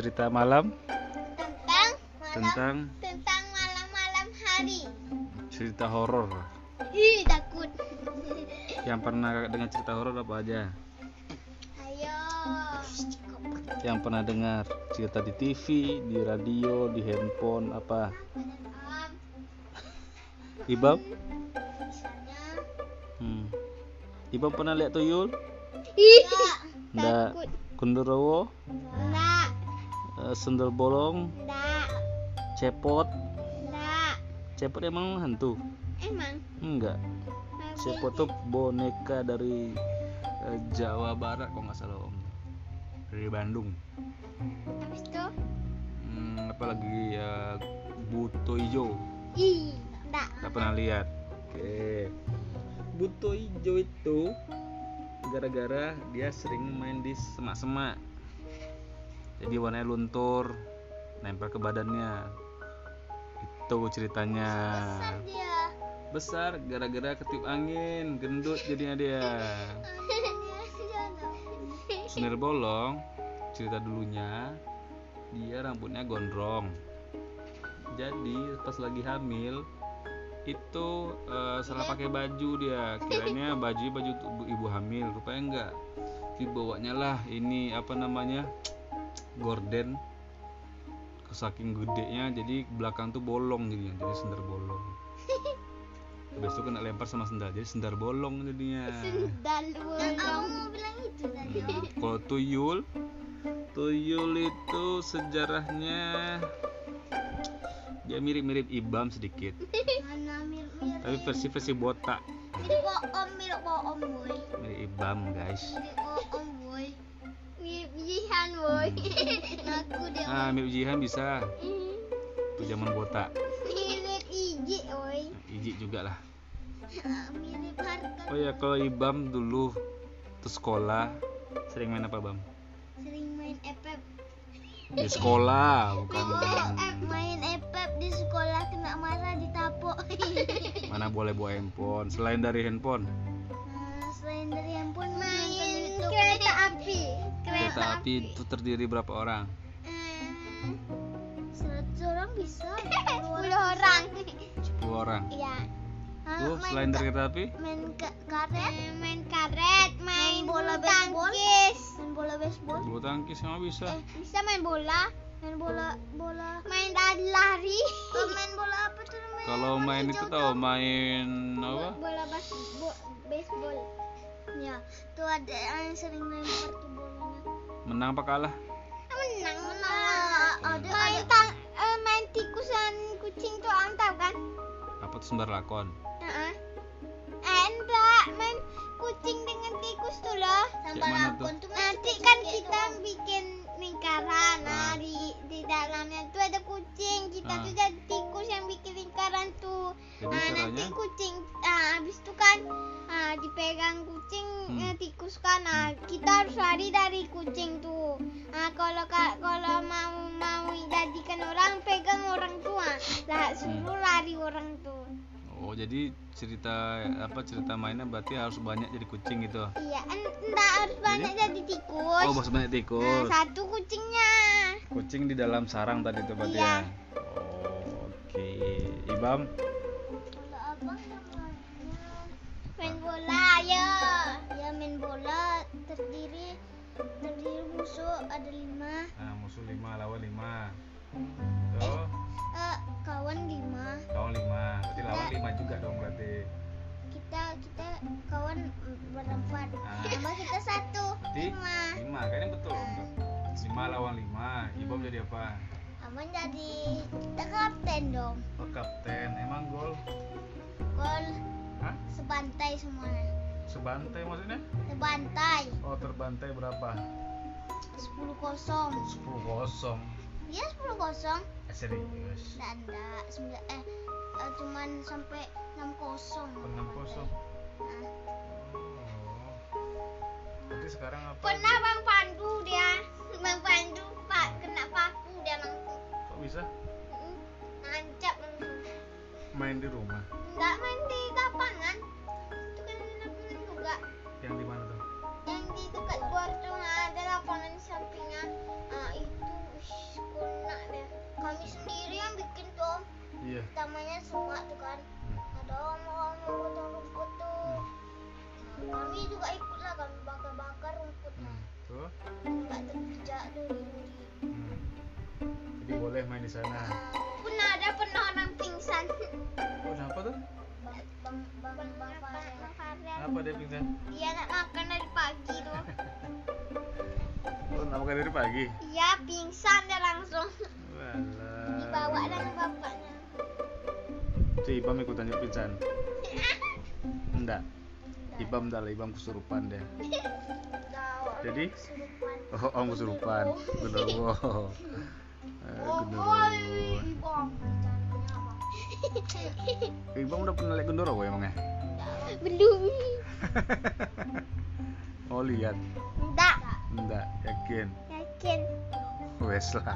cerita malam tentang malam tentang tentang malam-malam hari. cerita horor. Ih, takut. Yang pernah dengar cerita horor apa aja? Ayo. Yang pernah dengar cerita di TV, di radio, di handphone apa? Misalnya Hmm. Ibam pernah lihat tuyul? Ih, Nggak. takut. Enggak, Eh, Sendal bolong? enggak, Cepot? enggak. Cepot emang hantu? Emang Enggak. Cepot tuh boneka dari eh, Jawa Barat kok nggak salah om. Dari Bandung. habis itu Hmm, apalagi ya buto hijau ih, enggak. nggak pernah lihat oke buto hijau itu gara-gara dia sering main di semak-semak jadi warnanya luntur nempel ke badannya. Itu ceritanya. Besar dia. besar gara-gara ketiup angin gendut jadinya dia. Sunir bolong cerita dulunya dia rambutnya gondrong. Jadi pas lagi hamil itu eh, salah pakai baju dia. Kiranya baju baju ibu hamil rupanya enggak. Dibawanya lah ini apa namanya gorden saking gedenya jadi belakang tuh bolong jadinya jadi sendal bolong habis itu kena lempar sama sendal jadi sendal bolong jadinya Sendal bolong. Aku mau bilang itu tadi. Hmm, Kalau tuyul, tuyul itu sejarahnya dia mirip-mirip Ibam sedikit, Mana mirip-mirip. tapi versi-versi botak. Mirip mirip boy. Mirip Ibam guys. Mirip Jihan, boy. Aku deh. Ah, mirip Jihan bisa. Itu zaman botak. Mirip Iji, boy. Iji juga lah. Mirip harga. Oh ya, kalau Ibam dulu tuh sekolah sering main apa Bam? Sering main epep. Di sekolah, bukan Main, main epep di sekolah kena marah ditapok. mana boleh bawa handphone. Selain dari handphone, Nah, selain dari handphone main kereta api. Kereta api itu terdiri berapa orang? Hmm, Seratus orang bisa. Sepuluh orang. 10 orang. Iya. Tuh, selain dari kereta api, main ka- karet, main karet, main bola tangkis, main bola baseball. bulu tangkis sama bisa. Eh, bisa main bola, main bola, bola, main lari lari. main bola apa tuh? Kalau main itu tau main apa? Bola baseball, baseball. Ya, tuh ada yang sering lempar tuh bolanya. Menang apa kalah? Menang, menang. Ada main tang, eh, main tikusan kucing tuh antap kan? Apa tuh sembar lakon? Heeh. Eh, enggak, main kucing dengan tikus tuh loh. Kayak mana tuh? Nanti kan kita bikin ah, dipegang kucing Hmm. eh, tikus kan. Nah, kita harus lari dari kucing tuh. Nah, kalau ka- kalau mau mau jadikan orang pegang orang tua. Lah, suruh lari orang tuh. Oh jadi cerita apa cerita mainnya berarti harus banyak jadi kucing gitu. Iya, en- enggak harus banyak jadi tikus. Oh harus banyak Nah, tikus. satu kucingnya. Kucing di dalam sarang tadi tuh berarti Iya. ya. Oh, Oke, Ibam. Bola apa namanya? Main bola, ya. Ya main bola terdiri terdiri musuh ada lima, Nah musuh lima lawan lima. Tuh, eh, kawan lima. lawan lima. Berarti lawan lima juga dong berarti. Kita kita kawan berempat. Ah. Tambah kita satu Berarti lima. lima. Kayaknya betul om. Lima lawan lima. Ibam jadi apa? Aman jadi kita kapten dong. Oh kapten. Emang? Gol Hah? sebantai semuanya. Sebantai maksudnya? Sebantai. Oh terbantai berapa? 10 kosong. 10 kosong. Iya 10 kosong. Eh, serius. Nggak ada. Sembilan eh, eh, cuman sampai 6 kosong. Enam kosong. Nah. Oh. Berarti sekarang apa? Pernah Bang Pandu dia. Bang Pandu Pak kena paku dia langsung. Kok bisa Mm, Nancap main di rumah? Enggak main iya. utamanya semua tuh kan. Hmm. Ada omong-omong potong rumput tuh hmm. Nah, kami juga ikut lah kan bakar-bakar rumputnya. Hmm. nggak terjejak duri-duri jadi boleh main di sana. Uh, pernah ada pernah orang pingsan. Oh kenapa tuh? Bang bang bang bang, apa dia pingsan? Dia nak makan dari pagi tu. Oh, nak makan dari pagi? ya pingsan dia langsung. Si Ibam ikutan juga pingsan. Enggak. Ibam lah, Ibam kesurupan deh. Jadi, oh, om kesurupan. Genderuwo. Eh, genderuwo. Ibam udah pernah lihat genderuwo emangnya? Belum. Oh lihat, Enggak. enggak, yakin. Yakin. Wes lah.